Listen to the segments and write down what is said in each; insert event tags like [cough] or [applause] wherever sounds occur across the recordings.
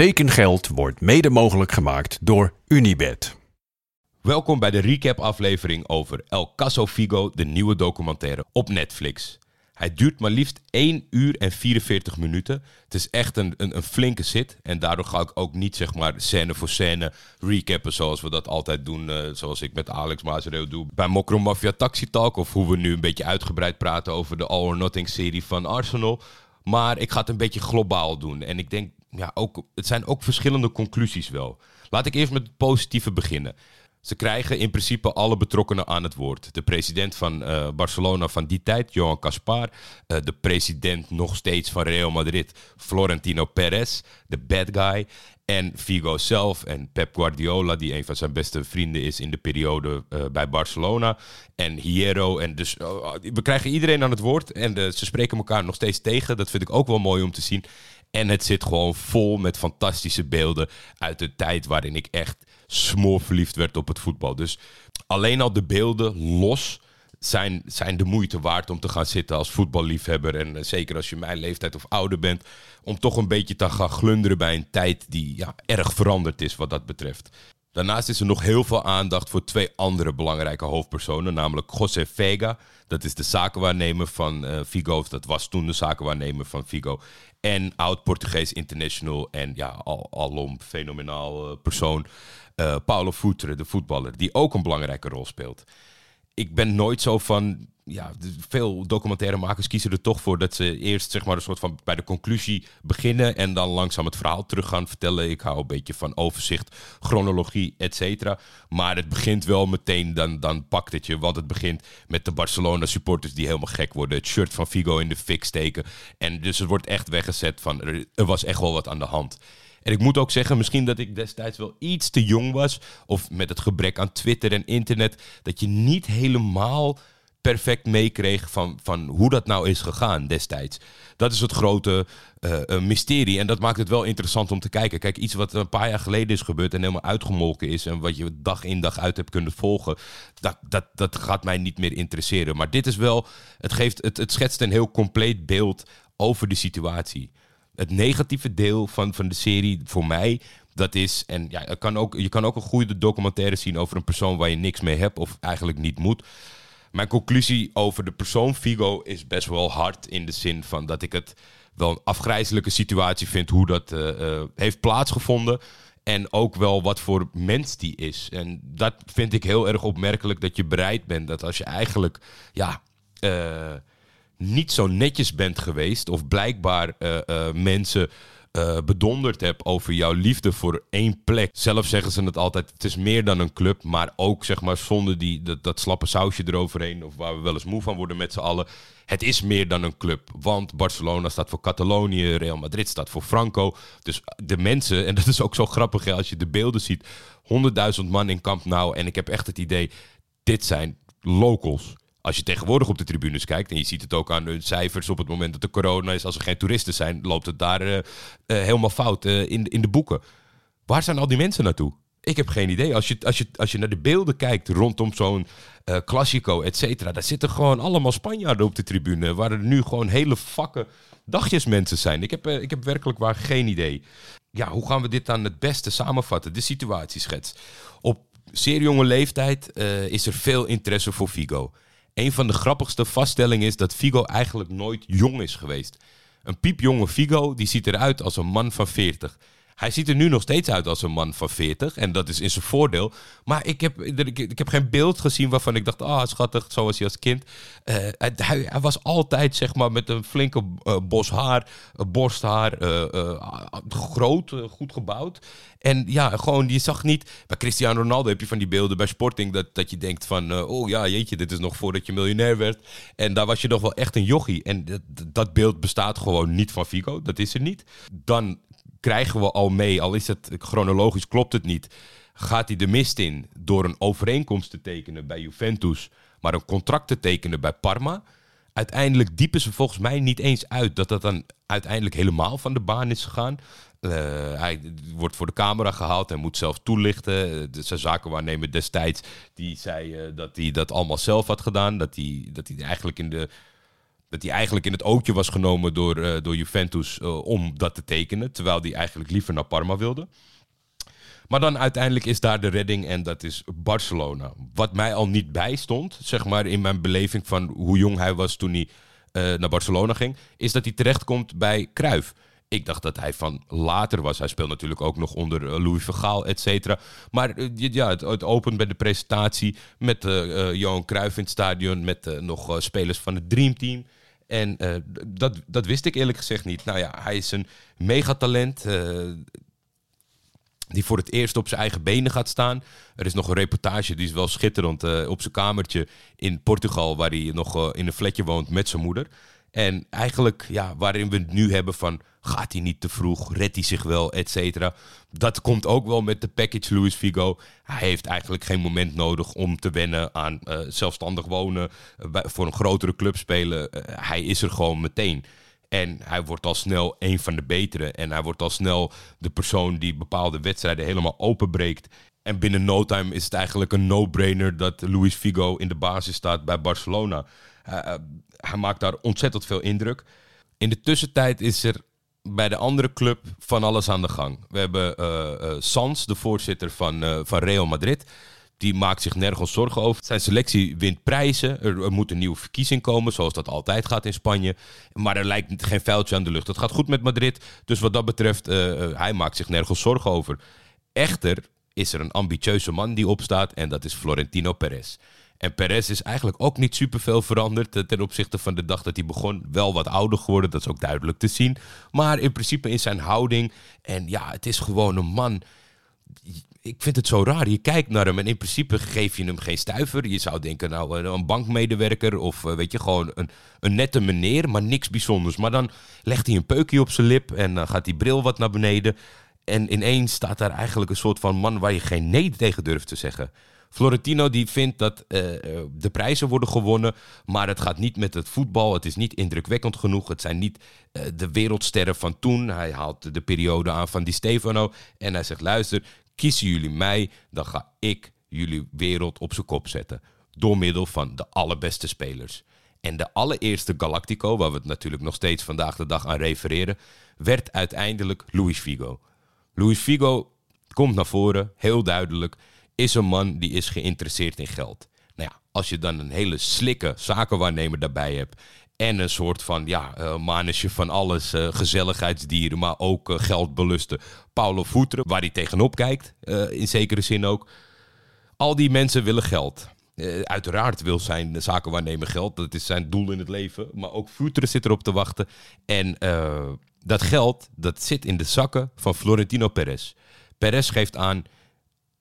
Tekengeld wordt mede mogelijk gemaakt door Unibed. Welkom bij de recap-aflevering over El Caso Figo, de nieuwe documentaire op Netflix. Hij duurt maar liefst 1 uur en 44 minuten. Het is echt een, een, een flinke zit. En daardoor ga ik ook niet zeg maar scène voor scène recappen zoals we dat altijd doen. eh, zoals ik met Alex Mazereel doe bij Mokro Mafia Taxi Talk. Of hoe we nu een beetje uitgebreid praten over de All or Nothing serie van Arsenal. Maar ik ga het een beetje globaal doen. En ik denk, ja, ook, het zijn ook verschillende conclusies wel. Laat ik eerst met het positieve beginnen. Ze krijgen in principe alle betrokkenen aan het woord. De president van eh, Barcelona van die tijd, Johan Caspar. eh, de president nog steeds van Real Madrid, Florentino Perez. De bad guy. En Figo zelf en Pep Guardiola, die een van zijn beste vrienden is in de periode eh, bij Barcelona. En Hierro. En dus oh, we krijgen iedereen aan het woord. En ze spreken elkaar nog steeds tegen. Dat vind ik ook wel mooi om te zien. En het zit gewoon vol met fantastische beelden uit de tijd waarin ik echt smoorverliefd werd op het voetbal. Dus alleen al de beelden los zijn, zijn de moeite waard om te gaan zitten als voetballiefhebber. En eh, zeker als je mijn leeftijd of ouder bent, om toch een beetje te gaan glunderen bij een tijd die ja, erg veranderd is wat dat betreft. Daarnaast is er nog heel veel aandacht voor twee andere belangrijke hoofdpersonen, namelijk José Vega, dat is de zakenwaarnemer van eh, Figo, dat was toen de zakenwaarnemer van Figo, en oud-Portugees international en ja, al, alom fenomenaal eh, persoon, eh, Paulo Futre, de voetballer, die ook een belangrijke rol speelt ik ben nooit zo van. Ja, veel documentairemakers kiezen er toch voor dat ze eerst zeg maar een soort van bij de conclusie beginnen en dan langzaam het verhaal terug gaan vertellen. Ik hou een beetje van overzicht, chronologie, et cetera. Maar het begint wel meteen, dan, dan pakt het je. Want het begint met de Barcelona supporters die helemaal gek worden. Het shirt van Figo in de fik steken. En dus het wordt echt weggezet van er, er was echt wel wat aan de hand. En ik moet ook zeggen, misschien dat ik destijds wel iets te jong was. Of met het gebrek aan Twitter en internet. Dat je niet helemaal perfect meekreeg van, van hoe dat nou is gegaan destijds. Dat is het grote eh, eh, mysterie. En dat maakt het wel interessant om te kijken. Kijk, iets wat een paar jaar geleden is gebeurd en helemaal uitgemolken is. En wat je dag in dag uit hebt kunnen volgen. Dat, dat, dat gaat mij niet meer interesseren. Maar dit is wel, het, geeft, het, het schetst een heel compleet beeld over de situatie het negatieve deel van, van de serie voor mij, dat is, en ja, je kan, ook, je kan ook een goede documentaire zien over een persoon waar je niks mee hebt of eigenlijk niet moet. Mijn conclusie over de persoon Figo is best wel hard in de zin van dat ik het wel een afgrijzelijke situatie vind hoe dat eh, eh, heeft plaatsgevonden. En ook wel wat voor mens die is. En dat vind ik heel erg opmerkelijk dat je bereid bent dat als je eigenlijk, ja, eh, niet zo netjes bent geweest. Of blijkbaar eh, eh, mensen eh, bedonderd hebt over jouw liefde voor één plek. Zelf zeggen ze het altijd, het is meer dan een club. Maar ook zeg maar zonder die, dat, dat slappe sausje eroverheen. Of waar we wel eens moe van worden met z'n allen. Het is meer dan een club. Want Barcelona staat voor Catalonië. Real Madrid staat voor Franco. Dus de mensen, en dat is ook zo grappig hè, als je de beelden ziet. 100.000 man in Camp Nou. En ik heb echt het idee, dit zijn locals. Als je tegenwoordig op de tribunes kijkt, en je ziet het ook aan de cijfers op het moment dat er corona is, als er geen toeristen zijn, loopt het daar eh, eh, helemaal fout eh, in, in de boeken. Waar zijn al die mensen naartoe? Ik heb geen idee. Als je, als je, als je naar de beelden kijkt rondom zo'n eh Classico, et cetera, daar zitten gewoon allemaal Spanjaarden op de tribune, waar er nu gewoon hele vakken dagjesmensen zijn. Ik heb, ik heb werkelijk waar geen idee. Ja, hoe gaan we dit dan het beste samenvatten? De situatieschets. Op zeer jonge leeftijd is er veel interesse voor Figo. Een van de grappigste vaststellingen is dat Figo eigenlijk nooit jong is geweest. Een piepjonge Figo die ziet eruit als een man van 40. Hij ziet er nu nog steeds uit als een man van 40 en dat is in zijn voordeel. Maar ik heb, ik, heb geen beeld gezien waarvan ik dacht, ah schattig, zo was hij als kind. Eh, hij, hij, was altijd zeg maar met een flinke eh, bos haar, borsthaar, eh, groot, goed gebouwd. En ja, gewoon, je zag niet... Bij Cristiano Ronaldo heb je van die beelden bij Sporting... dat, dat je denkt van, oh ja, jeetje, dit is nog voordat je miljonair werd. En daar was je nog wel echt een jochie. En dat, dat beeld bestaat gewoon niet van Figo. Dat is er niet. Dan krijgen we al mee, al is het chronologisch, klopt het niet... gaat hij de mist in door een overeenkomst te tekenen bij Juventus... maar een contract te tekenen bij Parma... Uiteindelijk diepen ze volgens mij niet eens uit dat dat dan uiteindelijk helemaal van de baan is gegaan. Uh, hij wordt voor de camera gehaald en moet zelf toelichten. De, zijn zakenwaarnemer destijds die zei uh, dat hij dat allemaal zelf had gedaan. Dat hij, dat hij eigenlijk in de dat hij eigenlijk in het ootje was genomen door, eh, door Juventus eh, om dat te tekenen. Terwijl hij eigenlijk liever naar Parma wilde. Maar dan uiteindelijk is daar de redding en dat is Barcelona. Wat mij al niet bijstond, zeg maar in mijn beleving van hoe jong hij was toen hij eh, naar Barcelona ging, is dat hij terechtkomt bij Cruyff. Ik dacht dat hij van later was. Hij speelt natuurlijk ook nog onder Louis Vergaal, et cetera. Maar ja, het, opent bij de presentatie met Johan Cruijff in het stadion. Met nog spelers van het Dream En dat, dat wist ik eerlijk gezegd niet. Nou ja, hij is een megatalent die voor het eerst op zijn eigen benen gaat staan. Er is nog een reportage, die is wel schitterend, uh, op zijn kamertje in Portugal, waar hij nog uh, in een flatje woont met zijn moeder. En eigenlijk, ja, waarin we het nu hebben van, gaat hij niet te vroeg, redt hij zich wel, et cetera. Dat komt ook wel met de package Luis Figo. Hij heeft eigenlijk geen moment nodig om te wennen aan uh, zelfstandig wonen, voor een grotere club spelen. hij is er gewoon meteen. En hij wordt al snel een van de betere. En hij wordt al snel de persoon die bepaalde wedstrijden helemaal openbreekt. En binnen no time is het eigenlijk een no-brainer dat Luis Figo in de basis staat bij Barcelona. Uh, hij maakt daar ontzettend veel indruk. In de tussentijd is er bij de andere club van alles aan de gang. We hebben uh, Sans, de voorzitter van, van Real Madrid. Die maakt zich nergens zorgen over. Zijn selectie wint prijzen. Er, moet een nieuwe verkiezing komen, zoals dat altijd gaat in Spanje. Maar er lijkt geen vuiltje aan de lucht. Het gaat goed met Madrid. Dus wat dat betreft, hij maakt zich nergens zorgen over. Echter is er een ambitieuze man die opstaat en dat is Florentino Perez. En Perez is eigenlijk ook niet superveel veranderd eh, ten opzichte van de dag dat hij begon. Wel wat ouder geworden, dat is ook duidelijk te zien. Maar in principe in zijn houding. En ja, het is gewoon een man ik vind het zo raar. Je kijkt naar hem en in principe geef je hem geen stuiver. Je zou denken, nou, een bankmedewerker of eh, weet je, gewoon een, een nette meneer, maar niks bijzonders. Maar dan legt hij een peukje op zijn lip en dan gaat die bril wat naar beneden. En ineens staat daar eigenlijk een soort van man waar je geen nee tegen durft te zeggen. Florentino die vindt dat uh, de prijzen worden gewonnen, maar het gaat niet met het voetbal. Het is niet indrukwekkend genoeg. Het zijn niet uh, de wereldsterren van toen. Hij haalt de periode aan van Di Stefano en hij zegt: luister, Kiezen jullie mij, dan ga ik jullie wereld op zijn kop zetten. Door middel van de allerbeste spelers. En de allereerste Galactico, waar we het natuurlijk nog steeds vandaag de dag aan refereren, werd uiteindelijk Luis Figo. Luis Figo komt naar voren, heel duidelijk, is een man die is geïnteresseerd in geld. Nou ja, als je dan een hele slikke zakenwaarnemer daarbij hebt en een soort van ja, uh, van alles, uh, gezelligheidsdieren, maar ook uh, geldbelusten. Paulo Voeteren, waar hij tegenop kijkt, in zekere zin ook. Al die mensen willen geld. uiteraard wil zijn zakenwaarnemer geld, dat is zijn doel in het leven. Maar ook Voeteren zit erop te wachten. En dat geld, dat zit in de zakken van Florentino Perez. Perez geeft aan,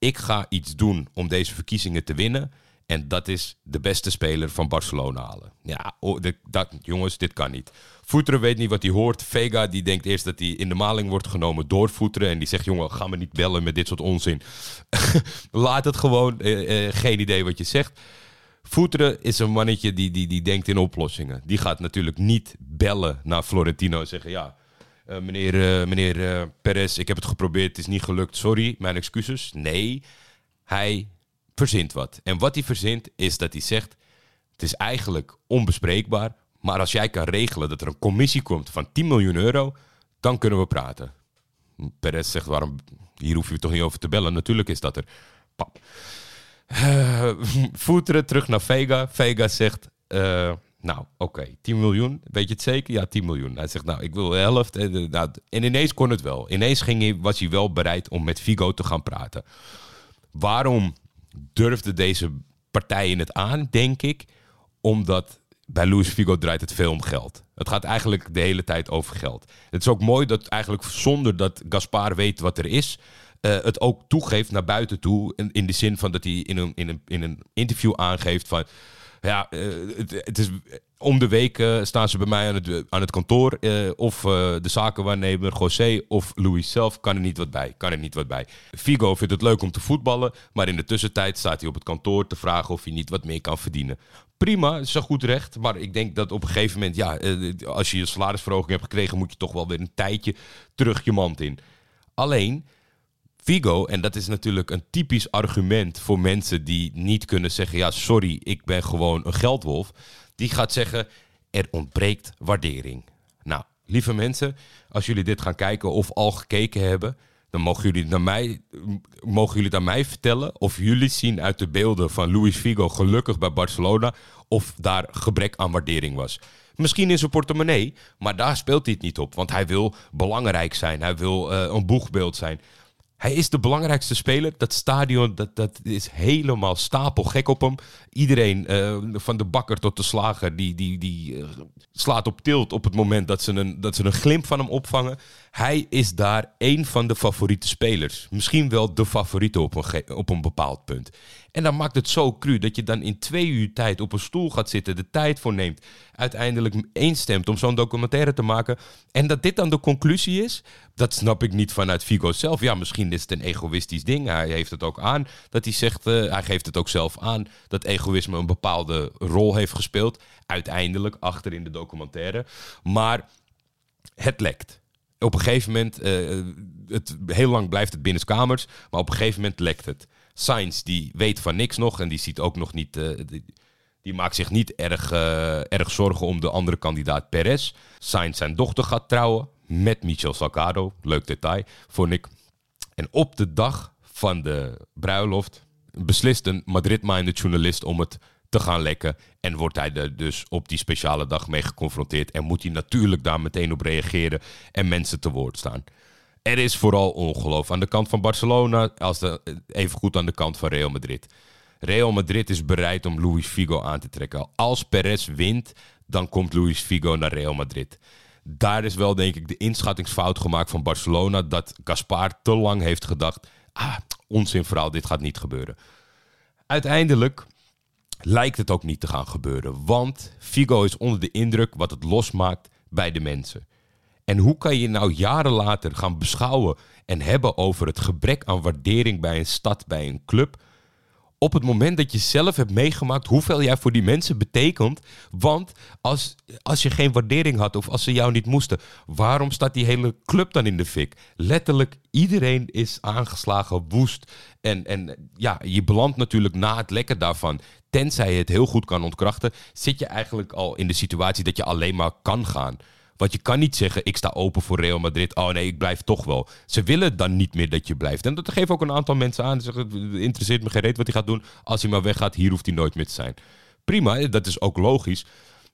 ik ga iets doen om deze verkiezingen te winnen. En dat is de beste speler van Barcelona halen. Ja, oh, dat, jongens, dit kan niet. Voeteren weet niet wat hij hoort. Vega die denkt eerst dat hij in de maling wordt genomen door Voeteren. En die zegt, jongen, ga me niet bellen met dit soort onzin. [laughs] Laat het gewoon. Eh, eh, geen idee wat je zegt. Voeteren is een mannetje die, die, die denkt in oplossingen. Die gaat natuurlijk niet bellen naar Florentino en zeggen... ja, uh, meneer, uh, meneer uh, Perez, ik heb het geprobeerd, het is niet gelukt. Sorry, mijn excuses. Nee, hij verzint wat. En wat hij verzint is dat hij zegt: Het is eigenlijk onbespreekbaar. Maar als jij kan regelen dat er een commissie komt van 10 miljoen euro, dan kunnen we praten. Perez zegt: Waarom? Hier hoef je toch niet over te bellen. Natuurlijk is dat er. Pap. [laughs] Voeteren terug naar Vega. Vega zegt: Nou, oké, 10 miljoen. Weet je het zeker? Ja, 10 miljoen. Hij zegt: Nou, ik wil de helft. En, nou, en ineens kon het wel. Ineens ging hij, was hij wel bereid om met Vigo te gaan praten. Waarom durfde deze partijen het aan, denk ik. Omdat bij Luis Figo draait het veel om geld. Het gaat eigenlijk de hele tijd over geld. Het is ook mooi dat eigenlijk zonder dat Gaspar weet wat er is... Uh, het ook toegeeft naar buiten toe. In, in de zin van dat hij in een, in een, in een interview aangeeft van... Ja, uh, het, het, is om de week uh, staan ze bij mij aan het, aan het kantoor. Of de zakenwaarnemer José of Louis zelf kan er niet wat bij. Kan er niet wat bij. Figo vindt het leuk om te voetballen. Maar in de tussentijd staat hij op het kantoor te vragen of hij niet wat meer kan verdienen. Prima, is goed recht. Maar ik denk dat op een gegeven moment, ja, als je je salarisverhoging hebt gekregen, moet je toch wel weer een tijdje terug je mand in. Alleen, Figo, en dat is natuurlijk een typisch argument voor mensen die niet kunnen zeggen: ja, sorry, ik ben gewoon een geldwolf die gaat zeggen: er ontbreekt waardering. Nou, lieve mensen, als jullie dit gaan kijken of al gekeken hebben, dan mogen jullie, naar mij, mogen jullie het aan mij vertellen of jullie zien uit de beelden van Luis Figo gelukkig bij Barcelona of daar gebrek aan waardering was. Misschien in zijn portemonnee, maar daar speelt hij niet op. Want hij wil belangrijk zijn, hij wil uh, een boegbeeld zijn. Hij is de belangrijkste speler. Dat stadion dat, dat is helemaal stapelgek op hem. Iedereen, uh, van de bakker tot de slager, die, die, die uh, slaat op tilt op het moment dat ze, een, dat ze een glimp van hem opvangen. Hij is daar één van de favoriete spelers. Misschien wel de favoriete op een, op een bepaald punt. En dan maakt het zo cru dat je dan in twee uur tijd op een stoel gaat zitten, de tijd voor neemt, uiteindelijk eenstemt om zo'n documentaire te maken. En dat dit dan de conclusie is, dat snap ik niet vanuit Figo zelf. Ja, misschien is het een egoïstisch ding. Hij heeft het ook aan dat hij zegt, uh, hij geeft het ook zelf aan dat egoïsme een bepaalde rol heeft gespeeld. Uiteindelijk, achter in de documentaire. Maar het lekt op een gegeven moment, uh, het, heel lang blijft het binnenskamers, maar op een gegeven moment lekt het. Sainz die weet van niks nog en die ziet ook nog niet, uh, die, maakt zich niet erg, uh, erg zorgen om de andere kandidaat Perez. Sainz zijn dochter gaat trouwen met Michel Salgado, leuk detail, vond ik. En op de dag van de bruiloft beslist een Madrid-minded journalist om het te gaan lekken. En wordt hij er dus op die speciale dag mee geconfronteerd. En moet hij natuurlijk daar meteen op reageren en mensen te woord staan. Er is vooral ongeloof aan de kant van Barcelona, als de, even goed aan de kant van Real Madrid. Real Madrid is bereid om Luis Figo aan te trekken. Als Perez wint, dan komt Luis Figo naar Real Madrid. Daar is wel, denk ik, de inschattingsfout gemaakt van Barcelona. Dat Gaspar te lang heeft gedacht: ah, onzin verhaal, dit gaat niet gebeuren. Uiteindelijk lijkt het ook niet te gaan gebeuren. Want Figo is onder de indruk wat het losmaakt bij de mensen. En hoe kan je nou jaren later gaan beschouwen en hebben over het gebrek aan waardering bij een stad, bij een club? Op het moment dat je zelf hebt meegemaakt hoeveel jij voor die mensen betekent. Want als, als je geen waardering had of als ze jou niet moesten, waarom staat die hele club dan in de fik? Letterlijk iedereen is aangeslagen, woest. En, en ja, je belandt natuurlijk na het lekken daarvan tenzij je het heel goed kan ontkrachten, zit je eigenlijk al in de situatie dat je alleen maar kan gaan. Want je kan niet zeggen, ik sta open voor Real Madrid. Oh nee, ik blijf toch wel. Ze willen dan niet meer dat je blijft. En dat geven ook een aantal mensen aan. Ze zeggen, het interesseert me geen reet wat hij gaat doen. Als hij maar weggaat, hier hoeft hij nooit meer te zijn. Prima, dat is ook logisch.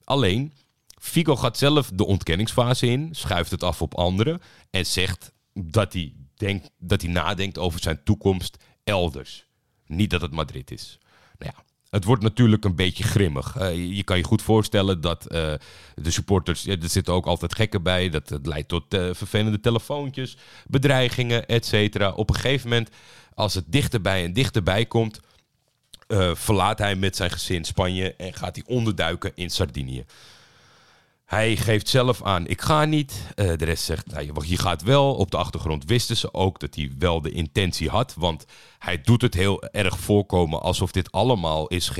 Alleen, Figo gaat zelf de ontkenningsfase in. Schuift het af op anderen. En zegt dat hij, denkt, dat hij nadenkt over zijn toekomst elders. Niet dat het Madrid is. Nou ja, het wordt natuurlijk een beetje grimmig. Uh, je kan je goed voorstellen dat uh, de supporters, ja, er zitten ook altijd gekken bij. Dat het leidt tot uh, vervelende telefoontjes, bedreigingen, et cetera. Op een gegeven moment, als het dichterbij en dichterbij komt, verlaat hij met zijn gezin Spanje en gaat hij onderduiken in Sardinië. Hij geeft zelf aan, ik ga niet. Uh, de rest zegt, nou, je gaat wel. Op de achtergrond wisten ze ook dat hij wel de intentie had. Want hij doet het heel erg voorkomen alsof dit allemaal is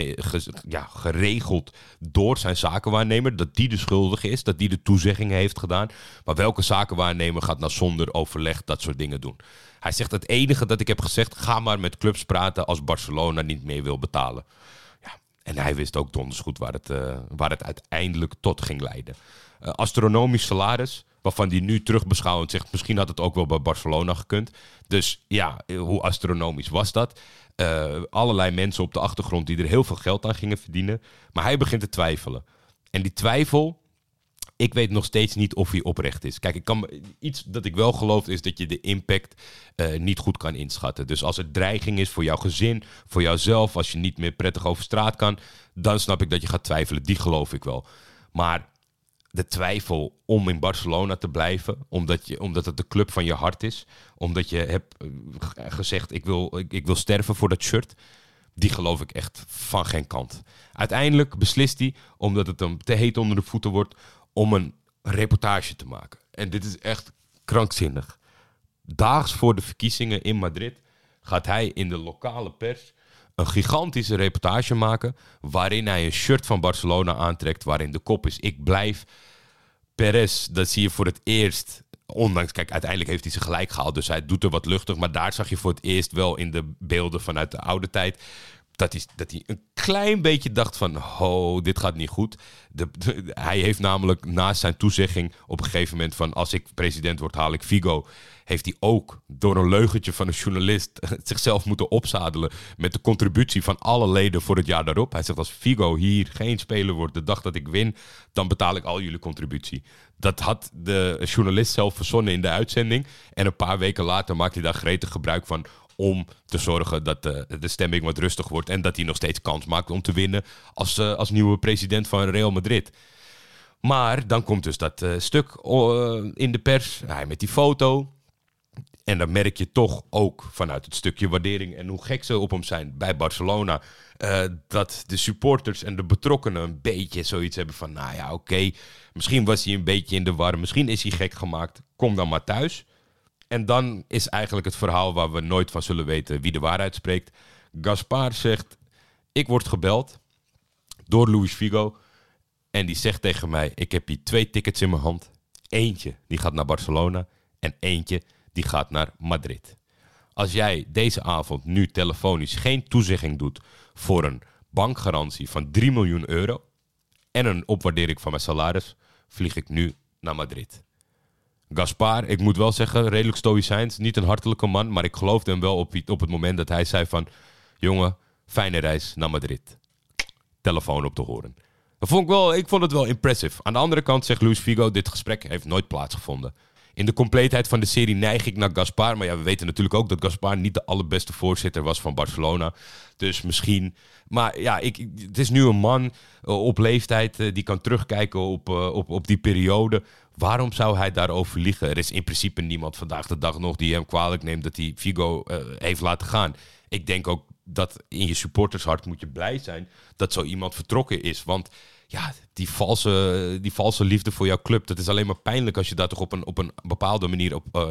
ja, geregeld door zijn zakenwaarnemer. Dat die de schuldige is, dat die de toezegging heeft gedaan. Maar welke zakenwaarnemer gaat nou zonder overleg dat soort dingen doen? Hij zegt, het enige dat ik heb gezegd, ga maar met clubs praten als Barcelona niet meer wil betalen. En hij wist ook donders goed waar het, uh, waar het uiteindelijk tot ging leiden. Uh, astronomisch salaris, waarvan hij nu terugbeschouwend zegt... misschien had het ook wel bij Barcelona gekund. Dus ja, hoe astronomisch was dat? Allerlei mensen op de achtergrond die er heel veel geld aan gingen verdienen. Maar hij begint te twijfelen. En die twijfel, ik weet nog steeds niet of hij oprecht is. Kijk, ik kan, iets dat ik wel geloof is dat je de impact uh, niet goed kan inschatten. Dus als er dreiging is voor jouw gezin, voor jouzelf, als je niet meer prettig over straat kan, dan snap ik dat je gaat twijfelen. Die geloof ik wel. Maar de twijfel om in Barcelona te blijven, omdat, je, omdat het de club van je hart is, omdat je hebt eh, gezegd: ik wil, ik, ik wil sterven voor dat shirt die geloof ik echt van geen kant. Uiteindelijk beslist hij, omdat het hem te heet onder de voeten wordt, om een reportage te maken. En dit is echt krankzinnig. Daags voor de verkiezingen in Madrid gaat hij in de lokale pers een gigantische reportage maken. waarin hij een shirt van Barcelona aantrekt. waarin de kop is: Ik blijf. Perez, dat zie je voor het eerst. Ondanks, kijk, uiteindelijk heeft hij ze gelijk gehaald. Dus hij doet er wat luchtig. Maar daar zag je voor het eerst wel in de beelden vanuit de oude tijd dat hij, dat hij een klein beetje dacht van, oh, dit gaat niet goed. De, hij heeft namelijk naast zijn toezegging op een gegeven moment van, als ik president word, haal ik Figo. Heeft hij ook door een leugentje van een journalist [laughs] zichzelf moeten opzadelen met de contributie van alle leden voor het jaar daarop. Hij zegt, als Figo hier geen speler wordt de dag dat ik win, dan betaal ik al jullie contributie. Dat had de journalist zelf verzonnen in de uitzending. En een paar weken later maakt hij daar gretig gebruik van om te zorgen dat de, de stemming wat rustig wordt en dat hij nog steeds kans maakt om te winnen als, uh, als nieuwe president van Real Madrid. Maar dan komt dus dat uh, stuk uh, in de pers, hij met die foto. En dan merk je toch ook vanuit het stukje waardering en hoe gek ze op hem zijn bij Barcelona. dat de supporters en de betrokkenen een beetje zoiets hebben van: nou ja, oké, misschien was hij een beetje in de war, misschien is hij gek gemaakt, kom dan maar thuis. En dan is eigenlijk het verhaal waar we nooit van zullen weten wie de waarheid spreekt. Gaspar zegt: Ik word gebeld door Luis Figo. En die zegt tegen mij: Ik heb hier twee tickets in mijn hand. Eentje die gaat naar Barcelona. En eentje die gaat naar Madrid. Als jij deze avond nu telefonisch geen toezegging doet voor een bankgarantie van 3 miljoen euro. en een opwaardering van mijn salaris, vlieg ik nu naar Madrid. Gaspar, ik moet wel zeggen, redelijk stoïcijns. Niet een hartelijke man, maar ik geloofde hem wel op, op het moment dat hij zei van... Jongen, fijne reis naar Madrid. Telefoon op te horen. Vond ik, wel, ik vond het wel impressive. Aan de andere kant zegt Luis Figo, dit gesprek heeft nooit plaatsgevonden. In de compleetheid van de serie neig ik naar Gaspar. Maar ja, we weten natuurlijk ook dat Gaspar niet de allerbeste voorzitter was van Barcelona. Dus misschien. Maar ja, ik, het is nu een man uh, op leeftijd uh, die kan terugkijken op, uh, op, op die periode. Waarom zou hij daarover liegen? Er is in principe niemand vandaag de dag nog die hem kwalijk neemt dat hij Figo heeft laten gaan. Ik denk ook dat in je supportershart moet je blij zijn dat zo iemand vertrokken is. Want ja, die valse, die valse liefde voor jouw club, dat is alleen maar pijnlijk als je daar toch op een, op een bepaalde manier op. Uh,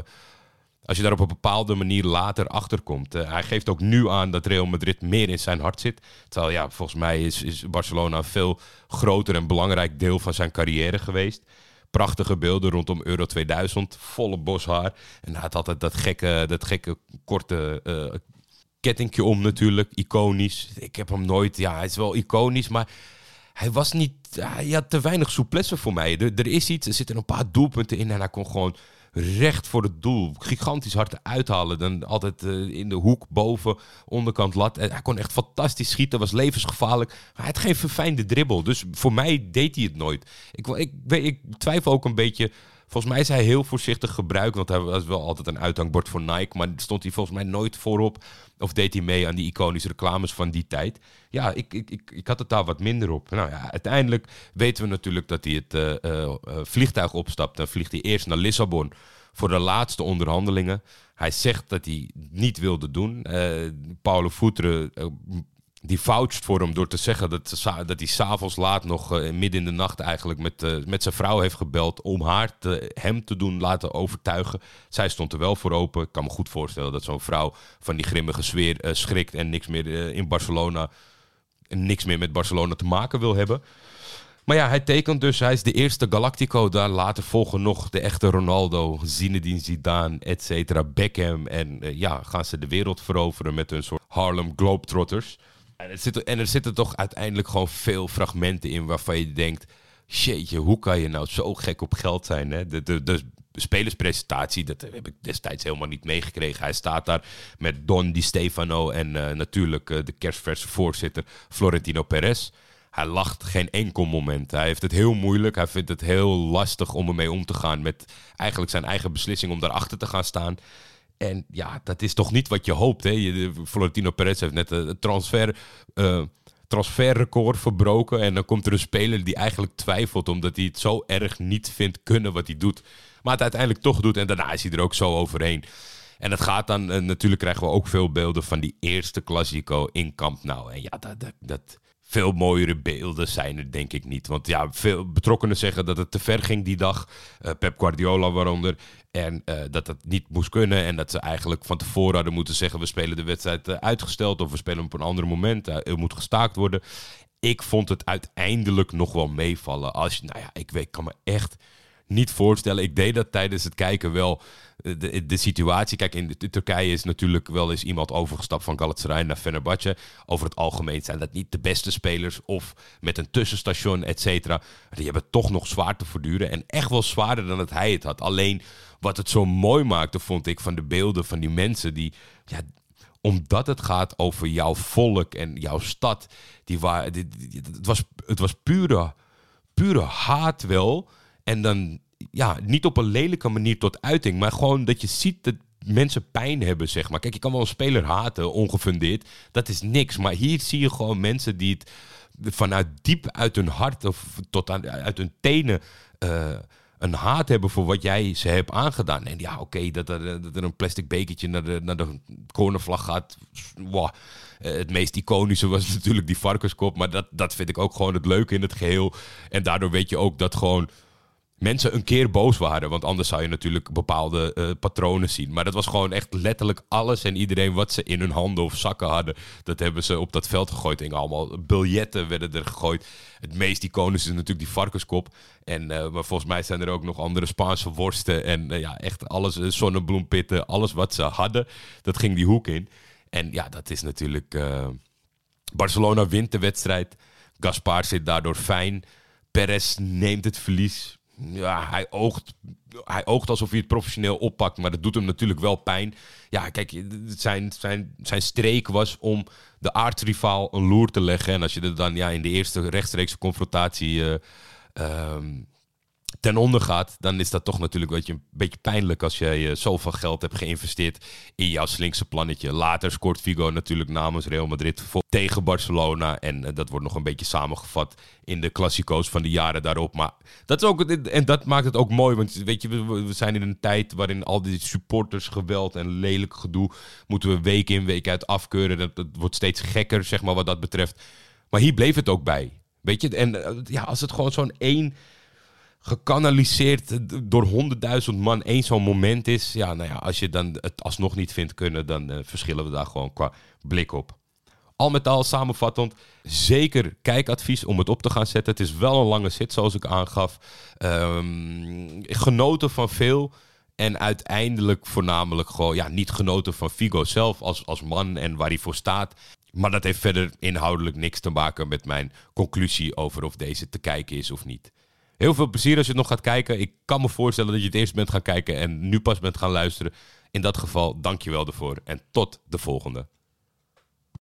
als je daar op een bepaalde manier later achter komt. Uh, hij geeft ook nu aan dat Real Madrid meer in zijn hart zit. Terwijl ja, volgens mij is, is Barcelona een veel groter en belangrijk deel van zijn carrière geweest. Prachtige beelden rondom Euro 2000. Volle boshaar. En hij had altijd dat gekke, dat gekke korte uh, kettingje om natuurlijk. Iconisch. Ik heb hem nooit... Ja, hij is wel iconisch, maar hij was niet. Hij had te weinig souplesse voor mij. Er, er, is iets, er zitten een paar doelpunten in en hij kon gewoon recht voor het doel. Gigantisch hard uithalen. Dan altijd uh, in de hoek, boven, onderkant lat. Hij kon echt fantastisch schieten, was levensgevaarlijk. Maar hij had geen verfijnde dribbel. Dus voor mij deed hij het nooit. Ik, ik, ik twijfel ook een beetje Volgens mij is hij heel voorzichtig gebruikt, want hij was wel altijd een uithangbord voor Nike. Maar stond hij volgens mij nooit voorop of deed hij mee aan die iconische reclames van die tijd. Ja, ik, ik, ik, ik had het daar wat minder op. Nou ja, uiteindelijk weten we natuurlijk dat hij het uh, uh, vliegtuig opstapt. Dan vliegt hij eerst naar Lissabon voor de laatste onderhandelingen. Hij zegt dat hij niet wilde doen. Uh, Paulo Foutre die voucht voor hem door te zeggen dat, dat hij s'avonds laat nog uh, midden in de nacht eigenlijk met, uh, met zijn vrouw heeft gebeld om haar hem te doen laten overtuigen. Zij stond er wel voor open. Ik kan me goed voorstellen dat zo'n vrouw van die grimmige sfeer uh, schrikt en niks meer in Barcelona, niks meer met Barcelona te maken wil hebben. Maar ja, hij tekent dus. Hij is de eerste Galactico. Daar later volgen nog de echte Ronaldo, Zinedine Zidane, et cetera, Beckham. En ja, gaan ze de wereld veroveren met hun soort Harlem Globetrotters. En er, en er zitten toch uiteindelijk gewoon veel fragmenten in waarvan je denkt... Jeetje, hoe kan je nou zo gek op geld zijn? Hè? De, de, de spelerspresentatie, dat heb ik destijds helemaal niet meegekregen. Hij staat daar met Don Di Stefano en uh, natuurlijk uh, de kerstverse voorzitter Florentino Perez. Hij lacht geen enkel moment. Hij heeft het heel moeilijk. Hij vindt het heel lastig om ermee om te gaan met eigenlijk zijn eigen beslissing om daarachter te gaan staan. En ja, dat is toch niet wat je hoopt. Hè? Florentino Perez heeft net een transfer, uh, transferrecord verbroken. En dan komt er een speler die eigenlijk twijfelt omdat hij het zo erg niet vindt kunnen wat hij doet. Maar het uiteindelijk toch doet en daarna is hij er ook zo overheen. En het gaat dan, uh, natuurlijk krijgen we ook veel beelden van die eerste Classico in Camp Nou. En ja, dat, dat, dat, veel mooiere beelden zijn er denk ik niet. Want ja, veel betrokkenen zeggen dat het te ver ging die dag. Uh, Pep Guardiola waaronder. En uh, dat dat niet moest kunnen. En dat ze eigenlijk van tevoren hadden moeten zeggen... we spelen de wedstrijd uh, uitgesteld of we spelen op een ander moment. er moet gestaakt worden. Ik vond het uiteindelijk nog wel meevallen. Als nou ja, ik weet, kan me echt niet voorstellen. Ik deed dat tijdens het kijken wel de, de situatie. Kijk, in, Turkije is natuurlijk wel eens iemand overgestapt van Galatasaray naar Fenerbahce. Over het algemeen zijn dat niet de beste spelers of met een tussenstation, et cetera. Die hebben toch nog zwaar te verduren en echt wel zwaarder dan dat hij het had. Alleen wat het zo mooi maakte, vond ik, van de beelden van die mensen die... Ja, omdat het gaat over jouw volk en jouw stad. Die het, was, het was pure, pure haat wel. En dan ja, niet op een lelijke manier tot uiting, maar gewoon dat je ziet dat mensen pijn hebben, zeg maar. Kijk, je kan wel een speler haten, ongefundeerd. Dat is niks. Maar hier zie je gewoon mensen die het vanuit diep uit hun hart of tot aan, uit hun tenen uh, een haat hebben voor wat jij ze hebt aangedaan. En ja, oké, dat, er, dat er een plastic bekertje naar de, naar de cornervlag gaat. Wow. Eh, het meest iconische was natuurlijk die varkenskop. Maar dat, dat vind ik ook gewoon het leuke in het geheel. En daardoor weet je ook dat gewoon mensen een keer boos waren. Want anders zou je natuurlijk bepaalde uh, patronen zien. Maar dat was gewoon echt letterlijk alles en iedereen wat ze in hun handen of zakken hadden. Dat hebben ze op dat veld gegooid. En allemaal biljetten werden er gegooid. Het meest iconische is natuurlijk die varkenskop. En, uh, maar volgens mij zijn er ook nog andere Spaanse worsten. En uh, ja, echt alles, zonnebloempitten, alles wat ze hadden. Dat ging die hoek in. En ja, dat is natuurlijk... Barcelona wint de wedstrijd. Gaspar zit daardoor fijn. Perez neemt het verlies ja, hij oogt, hij oogt alsof hij het professioneel oppakt, maar dat doet hem natuurlijk wel pijn. Ja, kijk, zijn, zijn, zijn streek was om de aardsrivaal een loer te leggen. En als je er dan ja, in de eerste rechtstreekse confrontatie uh, ten onder gaat, dan is dat toch natuurlijk een beetje, een beetje pijnlijk als je uh, zoveel geld hebt geïnvesteerd in jouw slinkse plannetje. Later scoort Figo natuurlijk namens Real Madrid tegen Barcelona. En eh, dat wordt nog een beetje samengevat in de klassico's van de jaren daarop. Maar dat is ook, en dat maakt het ook mooi, want weet je, we, zijn in een tijd waarin al die supporters geweld en lelijk gedoe moeten we week in week uit afkeuren. Dat, dat wordt steeds gekker, zeg maar, wat dat betreft. Maar hier bleef het ook bij. Weet je, en eh, ja, als het gewoon zo'n één gekanaliseerd door honderdduizend man één zo'n moment is. Ja, nou ja, als je dan het alsnog niet vindt kunnen, dan uh, verschillen we daar gewoon qua blik op. Al met al samenvattend, zeker kijkadvies om het op te gaan zetten. Het is wel een lange zit, zoals ik aangaf. Um, genoten van veel. En uiteindelijk voornamelijk gewoon ja, niet genoten van Figo zelf als, als man en waar hij voor staat. Maar dat heeft verder inhoudelijk niks te maken met mijn conclusie over of deze te kijken is of niet. Heel veel plezier als je het nog gaat kijken. Ik kan me voorstellen dat je het eerst bent gaan kijken en nu pas bent gaan luisteren. In dat geval, dank je wel ervoor en tot de volgende.